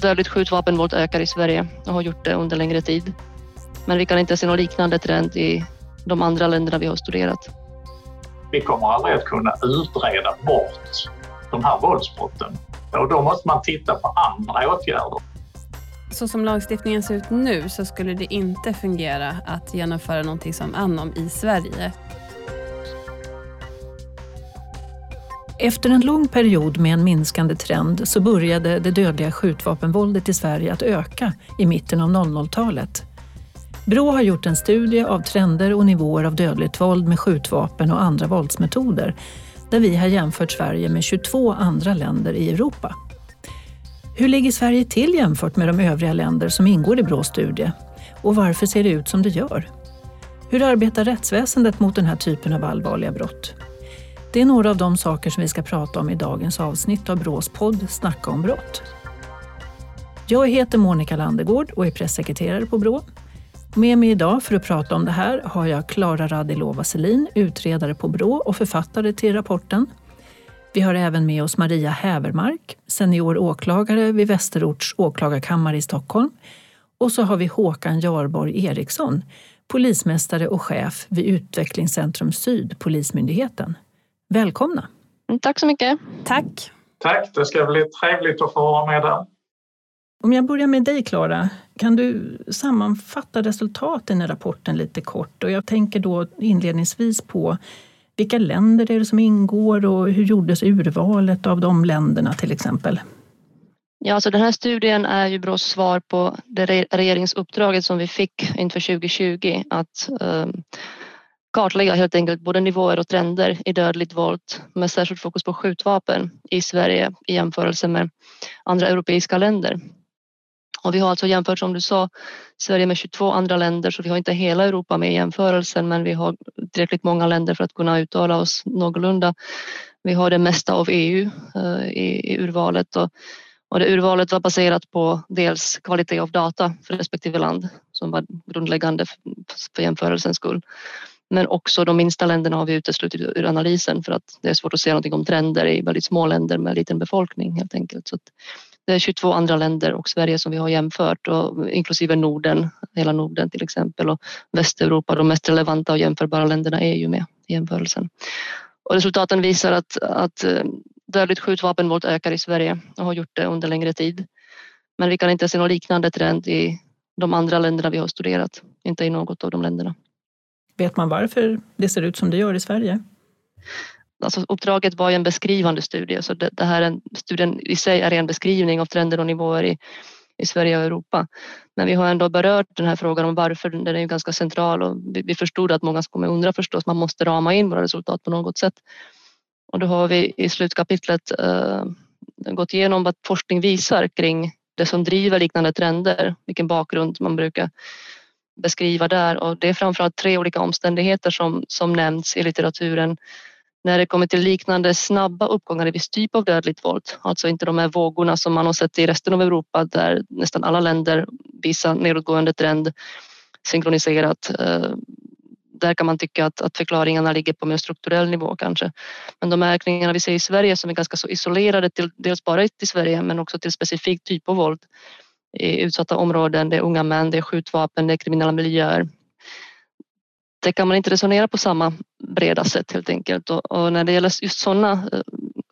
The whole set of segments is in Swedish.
dödligt skjutvapenvåld ökar i Sverige och har gjort det under längre tid. Men vi kan inte se någon liknande trend i de andra länderna vi har studerat. Vi kommer aldrig att kunna utreda bort de här våldsbrotten och då måste man titta på andra åtgärder. Så som lagstiftningen ser ut nu så skulle det inte fungera att genomföra någonting som Anom i Sverige. Efter en lång period med en minskande trend så började det dödliga skjutvapenvåldet i Sverige att öka i mitten av 00-talet. Brå har gjort en studie av trender och nivåer av dödligt våld med skjutvapen och andra våldsmetoder där vi har jämfört Sverige med 22 andra länder i Europa. Hur ligger Sverige till jämfört med de övriga länder som ingår i Brås studie? Och varför ser det ut som det gör? Hur arbetar rättsväsendet mot den här typen av allvarliga brott? Det är några av de saker som vi ska prata om i dagens avsnitt av Brås podd Snacka om brott. Jag heter Monica Landegård och är pressekreterare på Brå. Med mig idag för att prata om det här har jag Klara Radilova Selin, utredare på Brå och författare till rapporten. Vi har även med oss Maria Hävermark, senior åklagare vid Västerorts åklagarkammare i Stockholm. Och så har vi Håkan Jarborg Eriksson, polismästare och chef vid Utvecklingscentrum Syd, Polismyndigheten. Välkomna! Mm, tack så mycket. Tack. Tack, det ska bli trevligt att få vara med där. Om jag börjar med dig Klara, kan du sammanfatta resultaten i rapporten lite kort? Och jag tänker då inledningsvis på vilka länder är det som ingår och hur gjordes urvalet av de länderna till exempel? Ja, alltså den här studien är ju Brås svar på det regeringsuppdraget som vi fick inför 2020 att um, kartlägga helt enkelt både nivåer och trender i dödligt våld med särskilt fokus på skjutvapen i Sverige i jämförelse med andra europeiska länder. Och vi har alltså jämfört som du sa Sverige med 22 andra länder så vi har inte hela Europa med i jämförelsen men vi har tillräckligt många länder för att kunna uttala oss någorlunda. Vi har det mesta av EU eh, i, i, urvalet och, och det urvalet var baserat på dels kvalitet av data för respektive land som var grundläggande för, för jämförelsens skull. Men också de minsta länderna har vi uteslutit ur analysen för att det är svårt att se någonting om trender i väldigt små länder med liten befolkning helt enkelt. Så det är 22 andra länder och Sverige som vi har jämfört och inklusive Norden, hela Norden till exempel och Västeuropa, de mest relevanta och jämförbara länderna är ju med i jämförelsen. Och resultaten visar att, att eh, dödligt skjutvapenvåld ökar i Sverige och har gjort det under längre tid. Men vi kan inte se någon liknande trend i de andra länderna vi har studerat, inte i något av de länderna. Vet man varför det ser ut som det gör i Sverige? Alltså uppdraget var ju en beskrivande studie så det, det här en, studien i sig är en beskrivning av trender och nivåer i, i Sverige och Europa. Men vi har ändå berört den här frågan om varför, den är ju ganska central och vi, vi förstod att många kommer undra förstås, man måste rama in våra resultat på något sätt. Och då har vi i slutkapitlet uh, gått igenom vad forskning visar kring det som driver liknande trender, vilken bakgrund man brukar beskriva där och det är framförallt tre olika omständigheter som, som nämns i litteraturen när det kommer till liknande snabba uppgångar i viss typ av dödligt våld, alltså inte de här vågorna som man har sett i resten av Europa där nästan alla länder visar nedåtgående trend synkroniserat. Eh, där kan man tycka att, att förklaringarna ligger på mer strukturell nivå kanske. Men de ökningarna vi ser i Sverige som är ganska så isolerade till dels bara till Sverige men också till specifik typ av våld i utsatta områden, det är unga män, det är skjutvapen, det är kriminella miljöer. Det kan man inte resonera på samma breda sätt helt enkelt. Och, och när det gäller just sådana eh,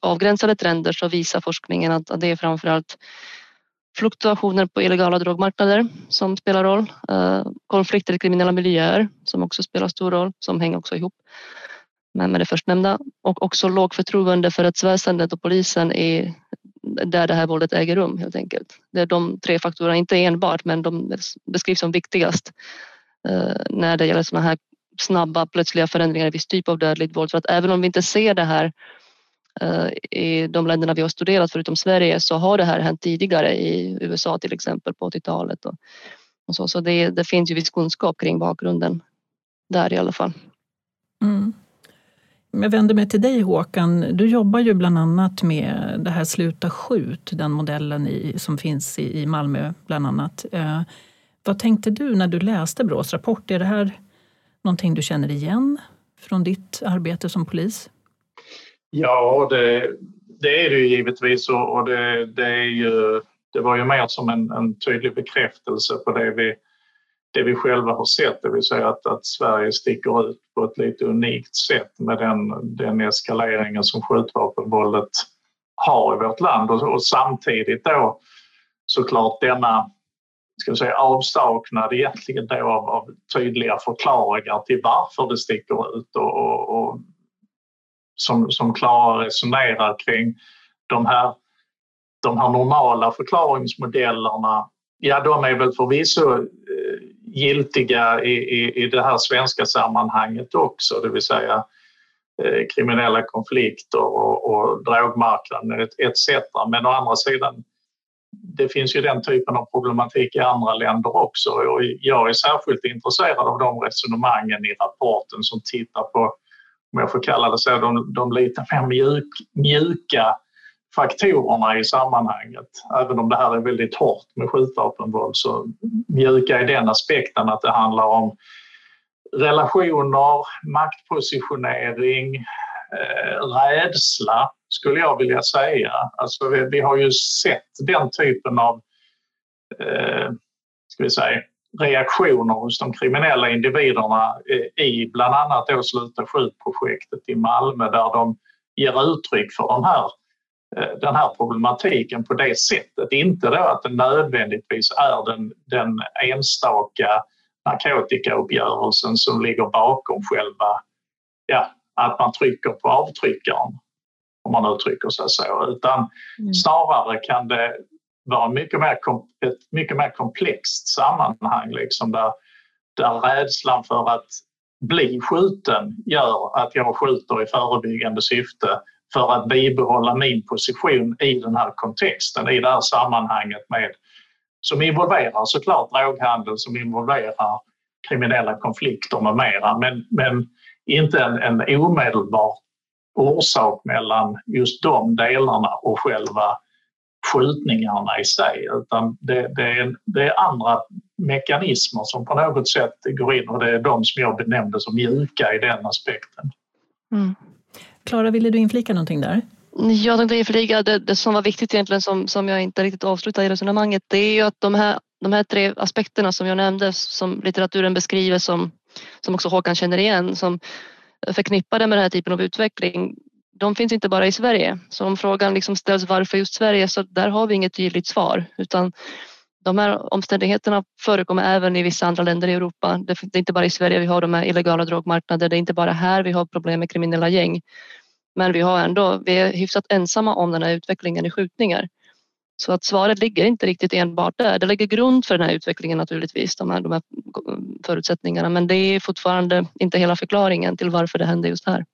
avgränsade trender så visar forskningen att, att det är framförallt fluktuationer på illegala drogmarknader som spelar roll, eh, konflikter i kriminella miljöer som också spelar stor roll, som hänger också ihop med, med det förstnämnda. Och också låg förtroende för rättsväsendet och polisen i där det här våldet äger rum helt enkelt. Det är de tre faktorerna, inte enbart men de beskrivs som viktigast eh, när det gäller sådana här snabba plötsliga förändringar i viss typ av dödligt våld. För att även om vi inte ser det här eh, i de länderna vi har studerat förutom Sverige så har det här hänt tidigare i USA till exempel på 80-talet. Och, och, så, så det, det finns ju viss kunskap kring bakgrunden där i alla fall. Mm. Jag vänder mig till dig Håkan. Du jobbar ju bland annat med det här Sluta skjut, den modellen i, som finns i, i Malmö bland annat. Eh, vad tänkte du när du läste Brås rapport? Är det här någonting du känner igen från ditt arbete som polis? Ja, det, det är det ju givetvis och det, det, är ju, Det var ju mer som en, en tydlig bekräftelse på det vi, det vi själva har sett, det vill säga att, att Sverige sticker ut på ett lite unikt sätt med den, den eskaleringen som skjutvapenvåldet har i vårt land och, och samtidigt då såklart denna ska säga, avsaknad egentligen då av, av tydliga förklaringar till varför det sticker ut och, och, och som, som resonerar kring de här, de här normala förklaringsmodellerna. Ja, de är väl förvisso giltiga i, i, i det här svenska sammanhanget också, det vill säga eh, kriminella konflikter och, och drogmarknaden etc. Men å andra sidan det finns ju den typen av problematik i andra länder också och jag är särskilt intresserad av de resonemangen i rapporten som tittar på, om jag får kalla det så, de, de lite mer mjuk, mjuka faktorerna i sammanhanget. Även om det här är väldigt hårt med skjutvapenvåld så mjuka i den aspekten att det handlar om relationer, maktpositionering, eh, rädsla skulle jag vilja säga. Alltså vi, vi har ju sett den typen av eh, ska vi säga, reaktioner hos de kriminella individerna eh, i bland annat då Sluta skjut-projektet i Malmö där de ger uttryck för de här, eh, den här problematiken på det sättet. Inte då att det nödvändigtvis är den, den enstaka narkotikauppgörelsen som ligger bakom själva, ja, att man trycker på avtryckaren om man uttrycker sig så, utan mm. snarare kan det vara mycket mer, ett mycket mer komplext sammanhang liksom där, där rädslan för att bli skjuten gör att jag skjuter i förebyggande syfte för att bibehålla min position i den här kontexten, i det här sammanhanget med, som involverar såklart droghandel, som involverar kriminella konflikter med mera, men, men inte en, en omedelbar orsak mellan just de delarna och själva skjutningarna i sig utan det, det, är, det är andra mekanismer som på något sätt går in och det är de som jag benämnde som mjuka i den aspekten. Mm. Klara, ville du inflika någonting där? Jag tänkte inflika det, det som var viktigt egentligen som, som jag inte riktigt avslutade i resonemanget det är ju att de här, de här tre aspekterna som jag nämnde som litteraturen beskriver som, som också Håkan känner igen som förknippade med den här typen av utveckling, de finns inte bara i Sverige. Så om frågan liksom ställs varför just Sverige så där har vi inget tydligt svar utan de här omständigheterna förekommer även i vissa andra länder i Europa. Det är inte bara i Sverige vi har de här illegala drogmarknader. Det är inte bara här vi har problem med kriminella gäng. Men vi har ändå, vi är hyfsat ensamma om den här utvecklingen i skjutningar. Så att svaret ligger inte riktigt enbart där. Det lägger grund för den här utvecklingen naturligtvis, de här, de här förutsättningarna. Men det är fortfarande inte hela förklaringen till varför det händer just här.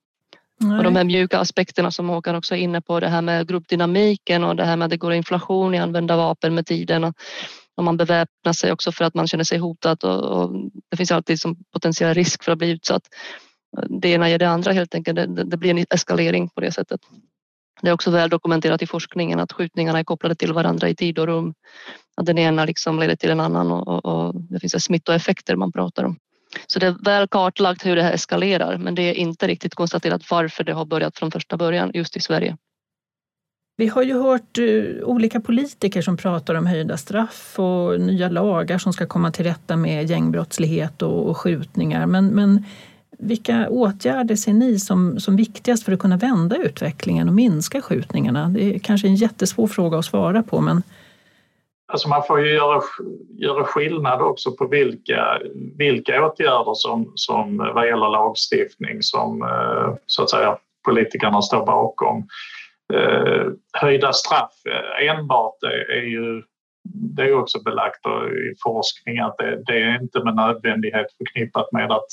Nej. Och de här mjuka aspekterna som Håkan också är inne på, det här med gruppdynamiken och det här med att det går inflation i använda vapen med tiden om man beväpnar sig också för att man känner sig hotad och, och det finns alltid som potentiell risk för att bli utsatt. Det ena ger det andra helt enkelt. Det, det blir en eskalering på det sättet. Det är också väl dokumenterat i forskningen att skjutningarna är kopplade till varandra i tid och rum. Att den ena liksom leder till en annan och, och, och det finns smittoeffekter man pratar om. Så det är väl kartlagt hur det här eskalerar men det är inte riktigt konstaterat varför det har börjat från första början just i Sverige. Vi har ju hört eh, olika politiker som pratar om höjda straff och nya lagar som ska komma till rätta med gängbrottslighet och, skjutningar. Men, men vilka åtgärder ser ni som, som viktigast för att kunna vända utvecklingen och minska skjutningarna? Det är kanske en jättesvår fråga att svara på men Alltså man får ju göra, göra skillnad också på vilka, vilka åtgärder som, som vad gäller lagstiftning som eh, så att säga politikerna står bakom. Eh, höjda straff eh, enbart är ju det är också belagt i forskning att det, det, är inte med nödvändighet förknippat med att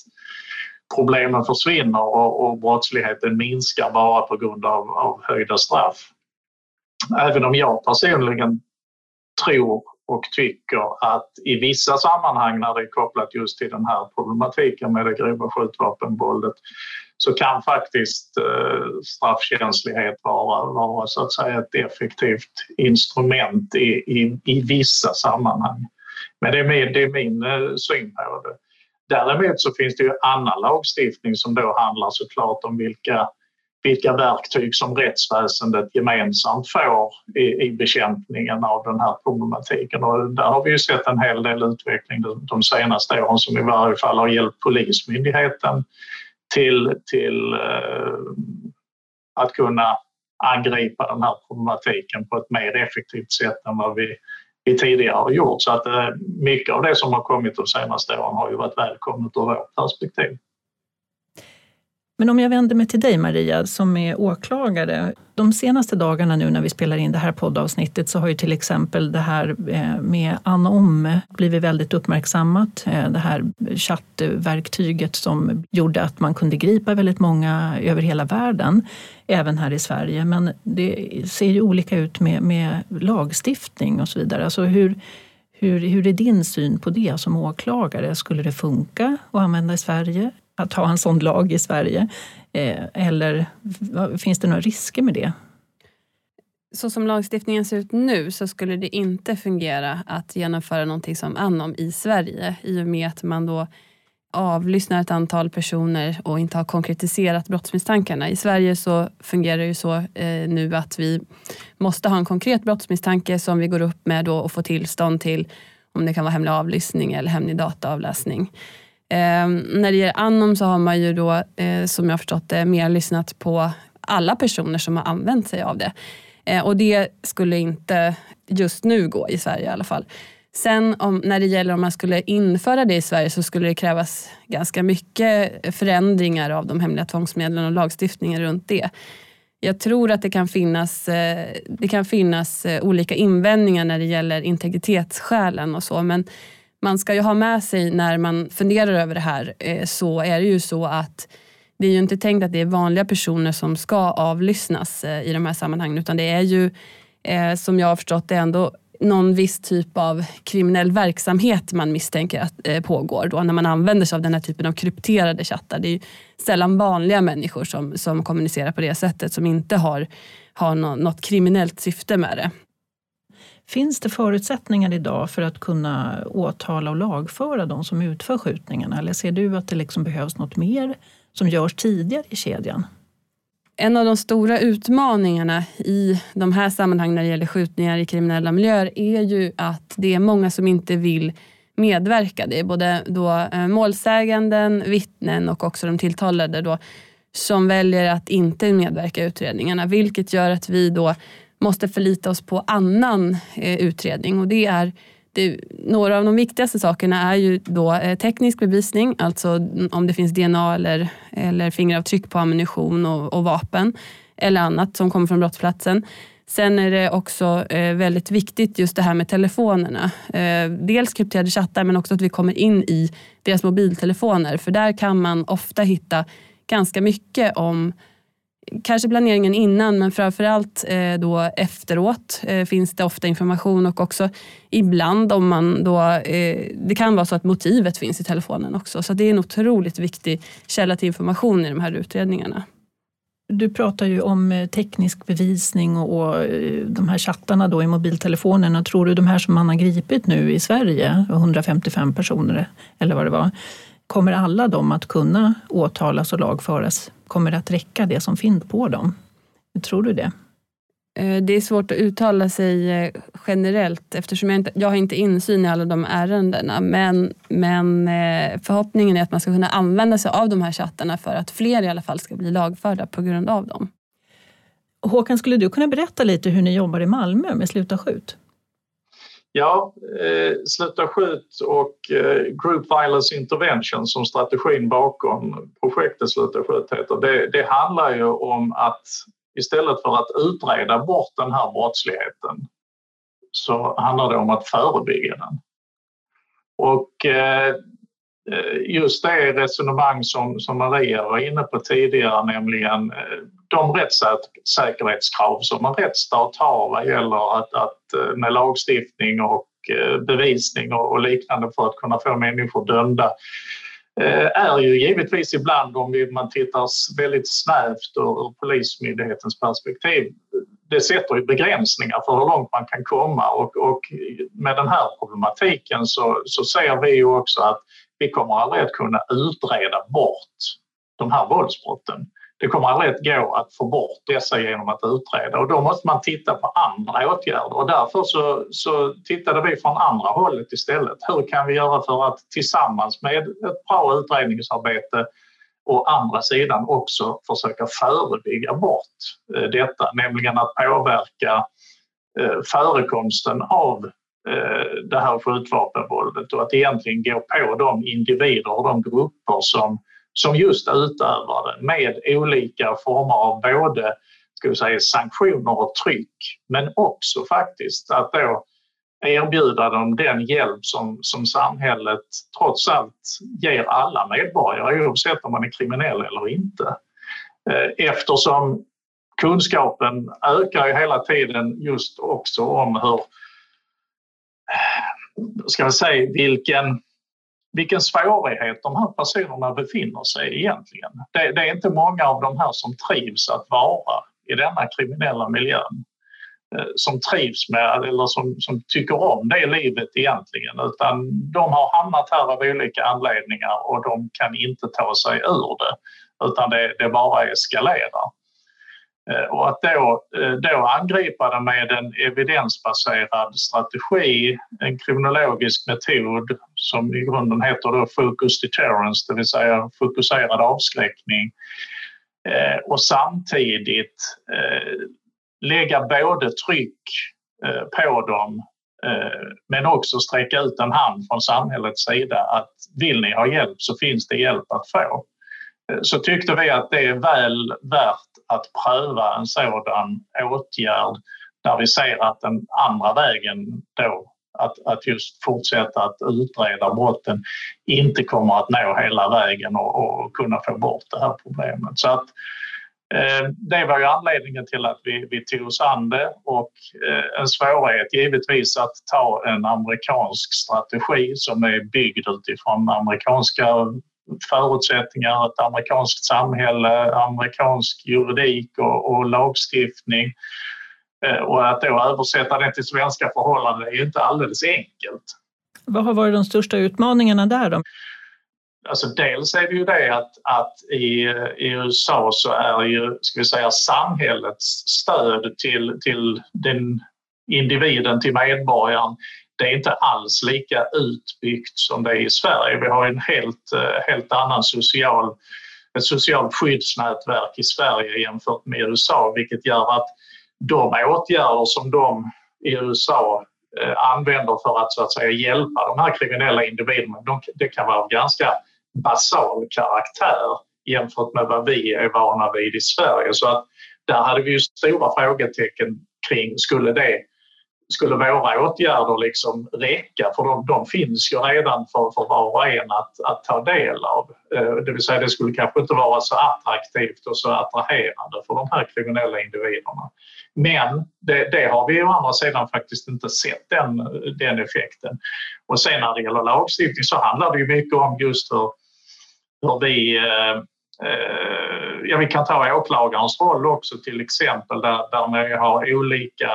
problemen försvinner och, och brottsligheten minskar bara på grund av, av höjda straff. Även om jag personligen tror och tycker att i vissa sammanhang när det är kopplat just till den här problematiken med det grova skjutvapenvåldet så kan faktiskt eh, straffkänslighet vara, vara så att säga ett effektivt instrument i, i, i vissa sammanhang. Men det är min, det är min eh, syn på det. Däremot så finns det ju annan lagstiftning som då handlar såklart om vilka vilka verktyg som rättsväsendet gemensamt får i, i bekämpningen av den här problematiken. Och där har vi ju sett en hel del utveckling de, de senaste åren som i varje fall har hjälpt Polismyndigheten till, till eh, att kunna angripa den här problematiken på ett mer effektivt sätt än vad vi, vi tidigare har gjort. Så att eh, mycket av det som har kommit de senaste åren har ju varit välkommet ur vårt perspektiv. Men om jag vänder mig till dig Maria som är åklagare. De senaste dagarna nu när vi spelar in det här poddavsnittet så har ju till exempel det här eh, med Anom blivit väldigt uppmärksammat. Eh, det här chattverktyget som gjorde att man kunde gripa väldigt många över hela världen, även här i Sverige. Men det ser ju olika ut med, med lagstiftning och så vidare. Alltså hur, hur, hur är din syn på det som åklagare? Skulle det funka att använda i Sverige? Att ha en sån lag i Sverige? Eh, eller finns det några risker med det? Så som lagstiftningen ser ut nu så skulle det inte fungera att genomföra någonting som Anom i Sverige i och med att man då avlyssnar ett antal personer och inte har konkretiserat brottsmisstankarna. I Sverige så fungerar det ju så eh, nu att vi måste ha en konkret brottsmisstanke som vi går upp med då och får tillstånd till om det kan vara hemlig avlyssning eller hemlig dataavläsning. Eh, när det gäller Anom så har man ju då, eh, som jag har förstått det, mer lyssnat på alla personer som har använt sig av det. Eh, och det skulle inte just nu gå i Sverige i alla fall. Sen om, när det gäller om man skulle införa det i Sverige så skulle det krävas ganska mycket förändringar av de hemliga tvångsmedlen och lagstiftningen runt det. Jag tror att det kan finnas, eh, det kan finnas eh, olika invändningar när det gäller integritetsskälen och så men man ska ju ha med sig när man funderar över det här eh, så är det ju så att det är ju inte tänkt att det är vanliga personer som ska avlyssnas eh, i de här sammanhangen utan det är ju eh, som jag har förstått det ändå någon viss typ av kriminell verksamhet man misstänker att pågår då när man använder sig av den här typen av krypterade chattar. Det är sällan vanliga människor som, som kommunicerar på det sättet som inte har, har något kriminellt syfte med det. Finns det förutsättningar idag för att kunna åtala och lagföra de som utför skjutningarna? Eller ser du att det liksom behövs något mer som görs tidigare i kedjan? En av de stora utmaningarna i de här sammanhangen när det gäller skjutningar i kriminella miljöer är ju att det är många som inte vill medverka. Det är både då eh, målsäganden, vittnen och också de tilltalade då, som väljer att inte medverka i utredningarna. Vilket gör att vi då måste förlita oss på annan eh, utredning och det är det, några av de viktigaste sakerna är ju då eh, teknisk bevisning, alltså om det finns DNA eller, eller fingeravtryck på ammunition och, och, vapen eller annat som kommer från brottsplatsen. Sen är det också eh, väldigt viktigt just det här med telefonerna. Eh, dels krypterade chattar men också att vi kommer in i deras mobiltelefoner för där kan man ofta hitta ganska mycket om kanske planeringen innan men framförallt eh, då efteråt eh, finns det ofta information och också ibland om man då, eh, det kan vara så att motivet finns i telefonen också. Så det är en otroligt viktig källa till information i de här utredningarna. Du pratar ju om eh, teknisk bevisning och eh, de här chattarna då i mobiltelefonerna. Tror du de här som man har gripit nu i Sverige, 155 personer eller vad det var, kommer alla de att kunna åtalas och lagföras? Kommer det att räcka det som finns på dem? Tror du det? Eh, det är svårt att uttala sig eh, generellt eftersom jag inte jag har inte insyn i alla de ärendena. Men, men eh, förhoppningen är att man ska kunna använda sig av de här chattarna för att fler i alla fall ska bli lagförda på grund av dem. Håkan, skulle du kunna berätta lite hur ni jobbar i Malmö med Sluta skjut? Ja, eh, Sluta skjut och eh, Group Violence Intervention som strategin bakom projektet Sluta skjut heter, det, det handlar ju om att istället för att utreda bort den här brottsligheten så handlar det om att förebygga den. Och eh, Eh, just det resonemang som, som Maria var inne på tidigare, nämligen eh, de rättssäkerhetskrav som en rättsstat har vad gäller att, att eh, med lagstiftning och bevisning och liknande för att kunna få människor dömda är ju givetvis ibland, om man tittar väldigt snävt ur Polismyndighetens perspektiv, det sätter ju begränsningar för hur långt man kan komma och, och med den här problematiken så, så ser vi ju också att vi kommer aldrig att kunna utreda bort de här våldsbrotten. det kommer aldrig att gå att få bort dessa genom att utreda och då måste man titta på andra åtgärder och därför så, så tittade vi från andra hållet istället. Hur kan vi göra för att tillsammans med ett bra utredningsarbete å andra sidan också försöka förebygga bort eh, detta, nämligen att påverka eh, förekomsten av Eh, det här skjutvapenvåldet och att egentligen gå på de individer och de grupper som som just utövar det med olika former av både ska vi säga, sanktioner och tryck men också faktiskt att då erbjuda dem den hjälp som, som samhället trots allt ger alla medborgare oavsett om man är kriminell eller inte. Eh, eftersom kunskapen ökar ju hela tiden just också om hur, ska vi säga, vilken vilken svårighet de här personerna befinner sig i egentligen. Det, det, är inte många av de här som trivs att vara i denna kriminella miljön eh, som trivs med eller som, som tycker om det livet egentligen utan de har hamnat här av olika anledningar och de kan inte ta sig ur det utan det, det bara eskalerar. Eh, och att då, eh, då angripa det med en evidensbaserad strategi, en kriminologisk metod som i grunden heter då focus deterrence, det vill säga fokuserad avskräckning eh, och samtidigt lägga både tryck på dem men också sträcka ut en hand från samhällets sida att vill ni ha hjälp så finns det hjälp att få. Så tyckte vi att det är väl värt att pröva en sådan åtgärd där vi ser att den andra vägen då att, att just fortsätta att utreda brotten inte kommer att nå hela vägen och, och kunna få bort det här problemet. Så att, eh, det var ju anledningen till att vi, vi tog oss an det och eh, en svårighet givetvis att ta en amerikansk strategi som är byggd utifrån amerikanska förutsättningar, ett amerikanskt samhälle, amerikansk juridik och, och lagstiftning. Eh, och att då översätta det till svenska förhållanden är ju inte alldeles enkelt. Vad har varit de största utmaningarna där då? Alltså dels är det ju det att, att i, i USA så är ju, ska vi säga, samhällets stöd till, till den individen, till medborgaren, det är inte alls lika utbyggt som det är i Sverige. Vi har en helt, eh, helt annan social, ett socialt skyddsnätverk i Sverige jämfört med USA vilket gör att de åtgärder som de i USA eh, använder för att, så att säga, hjälpa de här kriminella individerna, de, det kan vara av ganska basal karaktär jämfört med vad vi är vana vid i Sverige. Så att där hade vi ju stora frågetecken kring, skulle det skulle våra åtgärder liksom räcka? För de, de finns ju redan för, för var och en att, att ta del av. Eh, det vill säga det skulle kanske inte vara så attraktivt och så attraherande för de här kriminella individerna. Men det, det har vi å andra sidan faktiskt inte sett den, den effekten. Och sen när det gäller lagstiftning så handlar det ju mycket om just hur, hur vi eh, eh Ja, vi kan ta åklagarens roll också till exempel där, där man har olika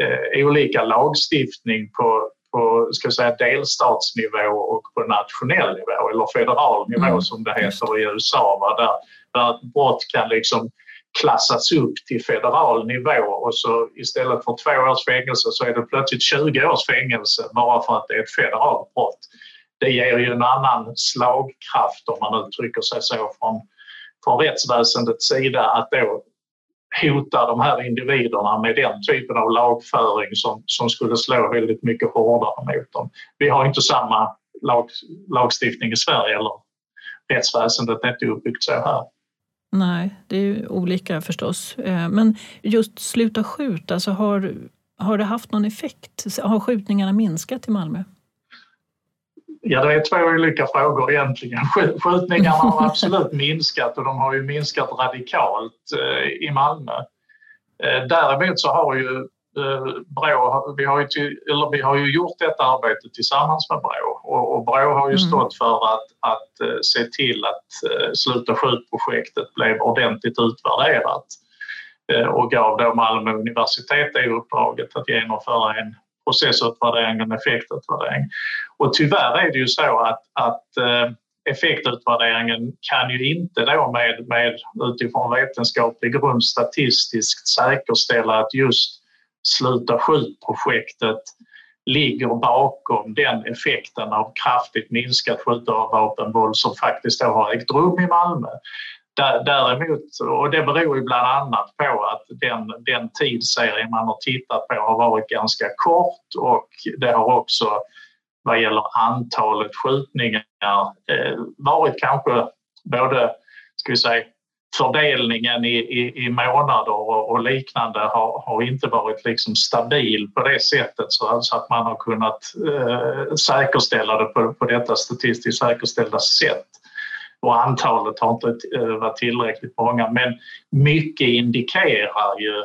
eh, olika lagstiftning på, på ska säga, delstatsnivå och på nationell nivå eller federal nivå mm. som det heter i USA. Va? Där, där ett brott kan liksom klassas upp till federal nivå och så istället för två års fängelse så är det plötsligt 20 års fängelse bara för att det är ett federalt brott. Det ger ju en annan slagkraft om man uttrycker sig så från, från rättsväsendets sida att då hota de här individerna med den typen av lagföring som, som skulle slå väldigt mycket hårdare mot dem. Vi har inte samma lag, lagstiftning i Sverige eller rättsväsendet är inte uppbyggt så här. Nej, det är ju olika förstås. Eh, men just sluta skjuta, alltså har, har det haft någon effekt? Har skjutningarna minskat i Malmö? Ja, det är två olika frågor egentligen. Skjutningarna har absolut minskat och de har ju minskat radikalt eh, i Malmö. Eh, däremot så har ju eh, Brå, vi har ju, till, eller vi har ju gjort detta arbete tillsammans med Brå och, och Brå har ju mm. stått för att, att se till att Sluta skjut-projektet blev ordentligt utvärderat och gav då Malmö universitet det uppdraget att genomföra en processutvärdering och effektutvärdering. Och tyvärr är det ju så att, att eh, effektutvärderingen kan ju inte då med, med utifrån vetenskaplig grund statistiskt säkerställa att just Sluta skjut-projektet ligger bakom den effekten av kraftigt minskat skjutvapenvåld som faktiskt då har ägt rum i Malmö. Däremot, och det beror ju bland annat på att den, den tidsserie man har tittat på har varit ganska kort och det har också vad gäller antalet skjutningar eh, varit kanske både ska vi säga, fördelningen i, i, i månader och, och, liknande har, har inte varit liksom stabil på det sättet så, så att man har kunnat eh, säkerställa det på, på detta statistiskt säkerställda sätt. Och antalet har inte eh, varit tillräckligt många men mycket indikerar ju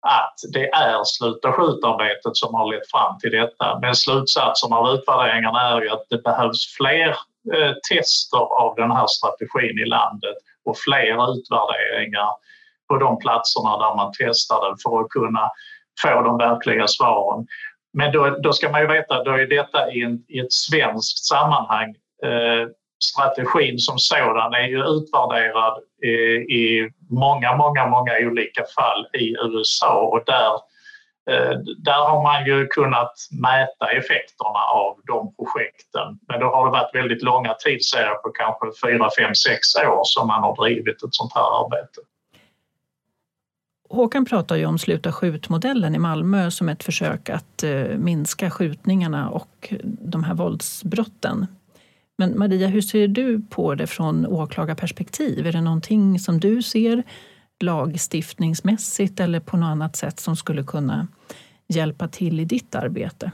att det är Sluta skjutarbetet som har lett fram till detta. Men slutsatsen av utvärderingarna är ju att det behövs fler eh, tester av den här strategin i landet och fler utvärderingar på de platserna där man testar den för att kunna få de verkliga svaren. Men då, då ska man ju veta, då är detta i, en, i ett svenskt sammanhang. Eh, strategin som sådan är ju utvärderad i, i många, många, många olika fall i USA och där Eh, där har man ju kunnat mäta effekterna av de projekten. Men då har det varit väldigt långa tidsserier på kanske 4, 5, 6 år som man har drivit ett sånt här arbete. Håkan pratar ju om Sluta skjut-modellen i Malmö som ett försök att eh, minska skjutningarna och de här våldsbrotten. Men Maria, hur ser du på det från åklagarperspektiv? Är det någonting som du ser lagstiftningsmässigt eller på något annat sätt som skulle kunna hjälpa till i ditt arbete?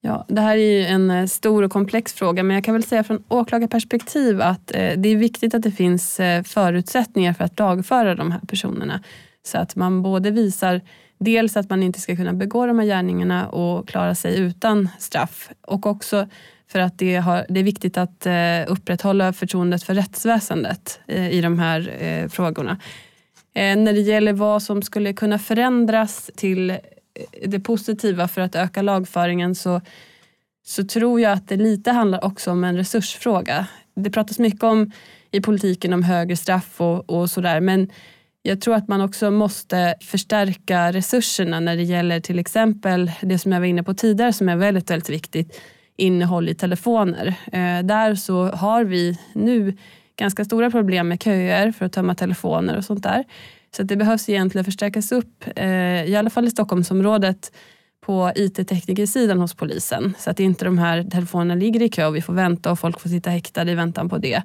Ja, det här är ju en eh, stor och komplex fråga men jag kan väl säga från åklagarperspektiv att eh, det är viktigt att det finns eh, förutsättningar för att lagföra de här personerna. Så att man både visar dels att man inte ska kunna begå de här gärningarna och klara sig utan straff och också för att det, har, det är viktigt att eh, upprätthålla förtroendet för rättsväsendet eh, i de här eh, frågorna. När det gäller vad som skulle kunna förändras till det positiva för att öka lagföringen så, så tror jag att det lite handlar också om en resursfråga. Det pratas mycket om i politiken om högre straff och, och sådär men jag tror att man också måste förstärka resurserna när det gäller till exempel det som jag var inne på tidigare som är väldigt, väldigt viktigt, innehåll i telefoner. Eh, där så har vi nu ganska stora problem med köer för att tömma telefoner och sånt där. Så det behövs egentligen förstärkas upp, eh, i alla fall i Stockholmsområdet, på IT-teknikersidan hos polisen. Så att inte de här telefonerna ligger i kö och vi får vänta och folk får sitta häktade i väntan på det.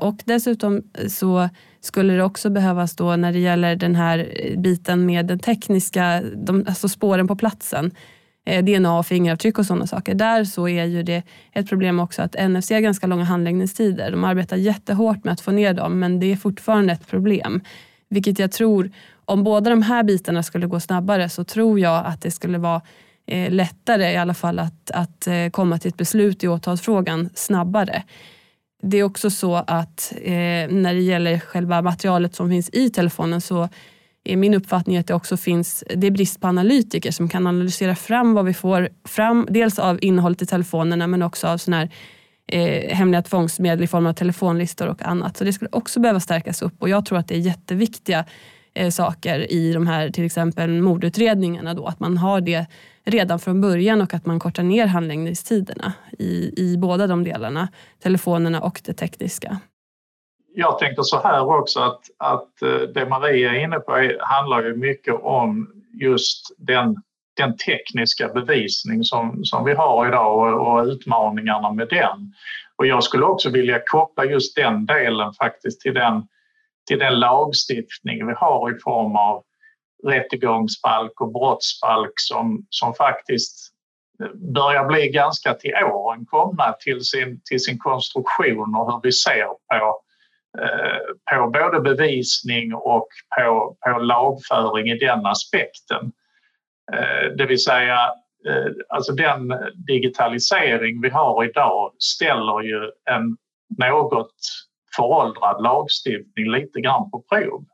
Och dessutom eh, så skulle det också behövas då när det gäller den här biten med den tekniska, de, alltså spåren på platsen, Eh, DNA och fingeravtryck och sådana saker. Där så är ju det ett problem också att NFC har ganska långa handläggningstider. De arbetar jättehårt med att få ner dem men det är fortfarande ett problem. Vilket jag tror, om båda de här bitarna skulle gå snabbare så tror jag att det skulle vara eh, lättare i alla fall att, att eh, komma till ett beslut i åtalsfrågan snabbare. Det är också så att eh, när det gäller själva materialet som finns i telefonen så min uppfattning att det också finns det är brist på analytiker som kan analysera fram vad vi får fram. Dels av innehållet i telefonerna men också av sån här eh, hemliga tvångsmedel i form av telefonlistor och annat. Så det skulle också behöva stärkas upp och jag tror att det är jätteviktiga eh, saker i de här till exempel mordutredningarna. Då, att man har det redan från början och att man kortar ner handläggningstiderna i, i båda de delarna, telefonerna och det tekniska. Jag tänker så här också att, att eh, det Maria är inne på handlar ju mycket om just den den tekniska bevisning som, som vi har idag och, och utmaningarna med den. Och jag skulle också vilja koppla just den delen faktiskt till den, till den lagstiftning vi har i form av rättegångsbalk och brottsbalk som, som faktiskt börjar bli ganska till åren komna till sin, till sin konstruktion och hur vi ser på, på både bevisning och på, på lagföring i den aspekten. Eh, det vill säga, eh, alltså den digitalisering vi har idag ställer ju en något föråldrad lagstiftning lite grann på prov.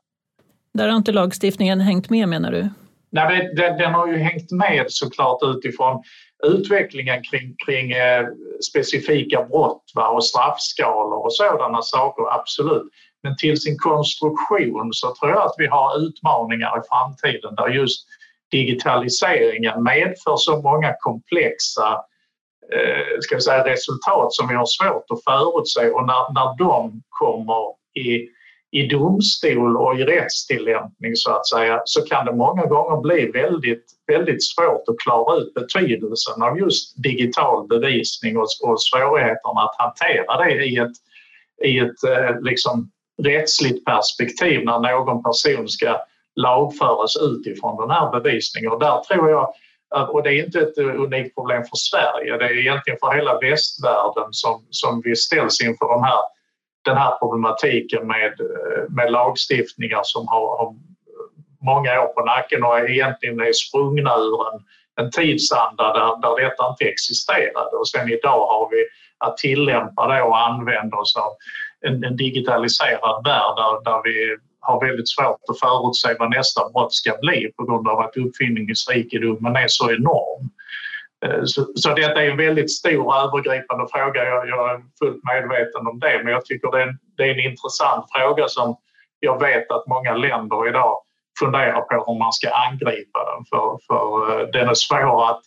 Där har inte lagstiftningen hängt med menar du? Nej, den, den har ju hängt med såklart utifrån utvecklingen kring, kring eh, specifika brott va, och straffskalor och sådana saker, absolut. Men till sin konstruktion så tror jag att vi har utmaningar i framtiden där just digitaliseringen medför så många komplexa eh, ska vi säga, resultat som vi har svårt att förutse och när, när de kommer i i domstol och i rättstillämpning så att säga så kan det många gånger bli väldigt, väldigt svårt att klara ut betydelsen av just digital bevisning och, och svårigheterna att hantera det i ett, i ett eh, liksom, rättsligt perspektiv när någon person ska lagföras utifrån den här bevisningen. Och där tror jag och det är inte ett unikt problem för Sverige, det är egentligen för hela västvärlden som, som vi ställs inför de här den här problematiken med, eh, med lagstiftningar som har, har många år på nacken och egentligen är sprungna ur en, en tidsanda där, där detta inte existerade. Och sen idag har vi att tillämpa det och använda oss av en, en digitaliserad värld där, där vi har väldigt svårt att förutse vad nästa brott ska bli på grund av att uppfinningsrikedomen är så enorm. Eh, så, så detta är en väldigt stor övergripande fråga. Jag, jag, är fullt medveten om det, men jag tycker det är, en, det är en intressant fråga som jag vet att många länder idag funderar på hur man ska angripa den. För, för eh, den är svår att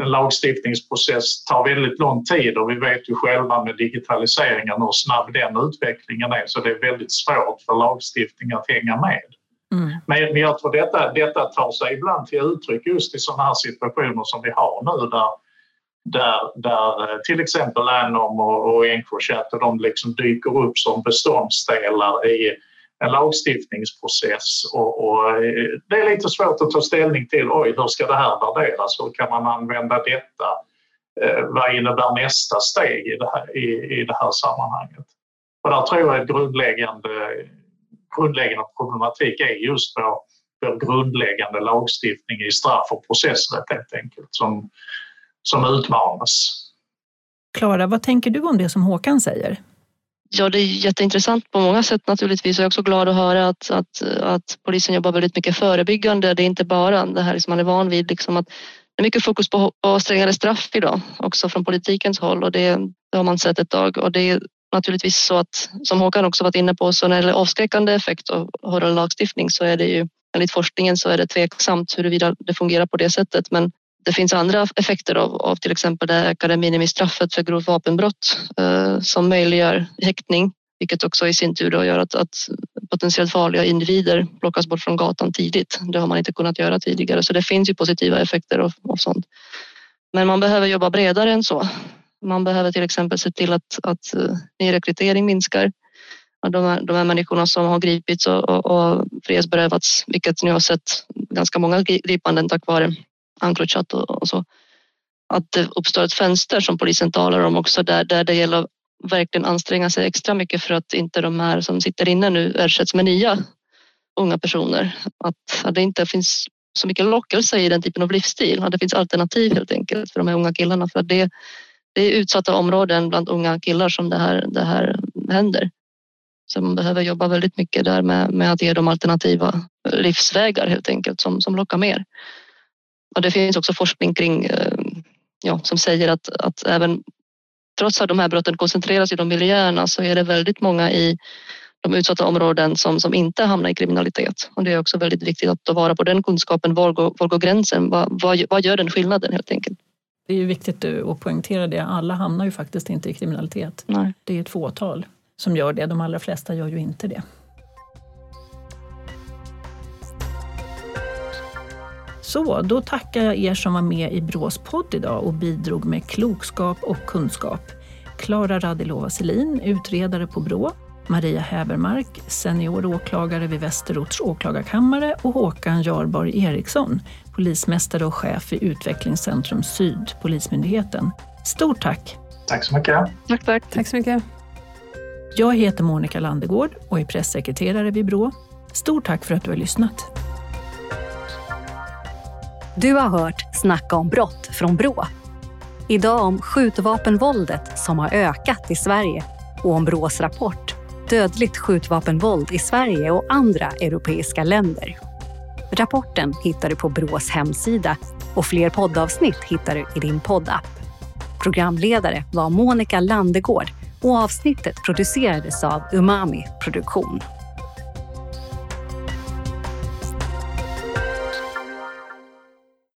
en lagstiftningsprocess tar väldigt lång tid och vi vet ju själva med digitaliseringen hur snabb den utvecklingen är så det är väldigt svårt för lagstiftning att hänga med. Mm. Men jag tror detta, detta tar sig ibland till uttryck just i sådana här situationer som vi har nu där, där, där eh, till exempel Anom och, och Encrochat och de liksom dyker upp som beståndsdelar i en lagstiftningsprocess och, och, eh, det är lite svårt att ta ställning till oj, hur ska det här värderas? Hur kan man använda detta? Eh, vad innebär nästa steg i det här, i, i det här sammanhanget? Och där tror jag ett grundläggande grundläggande problematik är just vår, vår grundläggande lagstiftning i straff och processrätt helt enkelt som, som utmanas. Klara, vad tänker du om det som Håkan säger? Ja, det är jätteintressant på många sätt naturligtvis. Jag är också glad att höra att, att, att polisen jobbar väldigt mycket förebyggande. Det är inte bara det här som man är van vid, liksom att det är mycket fokus på, på strängare straff idag, också från politikens håll och det, det har man sett ett tag och det naturligtvis så att, som Håkan också varit inne på, så när det gäller avskräckande effekt av hårdare lagstiftning så är det ju enligt forskningen så är det tveksamt huruvida det fungerar på det sättet. Men det finns andra effekter av, av till exempel det ökade minimistraffet för grovt vapenbrott eh, som möjliggör häktning, vilket också i sin tur då gör att, att potentiellt farliga individer plockas bort från gatan tidigt. Det har man inte kunnat göra tidigare, så det finns ju positiva effekter av, av sånt. Men man behöver jobba bredare än så. Man behöver till exempel se till att, att eh, nyrekrytering minskar. De här, de här människorna som har gripits och, och, och frihetsberövats, vilket ni har sett ganska många gripanden tack vare Encrochat och, och så. Att det uppstår ett fönster som polisen talar om också där, där det gäller att verkligen anstränga sig extra mycket för att inte de här som sitter inne nu ersätts med nya unga personer. Att, att det inte finns så mycket lockelse i den typen av livsstil. Att det finns alternativ helt enkelt för de här unga killarna för att det det är utsatta områden bland unga killar som det här, det här händer. Så man behöver jobba väldigt mycket där med, med att ge dem alternativa livsvägar helt enkelt som, som lockar mer. Och det finns också forskning kring, eh, ja, som säger att, att även trots att de här brotten koncentreras i de miljöerna så är det väldigt många i de utsatta områden som, som inte hamnar i kriminalitet. Och det är också väldigt viktigt att ta vara på den kunskapen. Var går, var går gränsen? Vad, vad, vad gör den skillnaden helt enkelt? Det är ju viktigt att poängtera det. Alla hamnar ju faktiskt inte i kriminalitet. Nej. Det är ett fåtal som gör det. De allra flesta gör ju inte det. Så, då tackar jag er som var med i Brås podd idag och bidrog med klokskap och kunskap. Klara Radilova Selin, utredare på Brå, Maria Hävermark, senior åklagare vid Västerorts åklagarkammare och Håkan Jarborg Eriksson, polismästare och chef i Utvecklingscentrum Syd, Polismyndigheten. Stort tack! Tack så mycket! Tack, tack! Tack så mycket! Jag heter Monica Landegård och är pressekreterare vid Brå. Stort tack för att du har lyssnat! Du har hört Snacka om brott från Brå. Idag om skjutvapenvåldet som har ökat i Sverige och om Brås rapport Dödligt skjutvapenvåld i Sverige och andra europeiska länder. Rapporten hittar du på Brås hemsida Och fler poddavsnitt hittar du i din poddapp. Programledare var Monica Landegård och avsnittet producerades av Umami Produktion.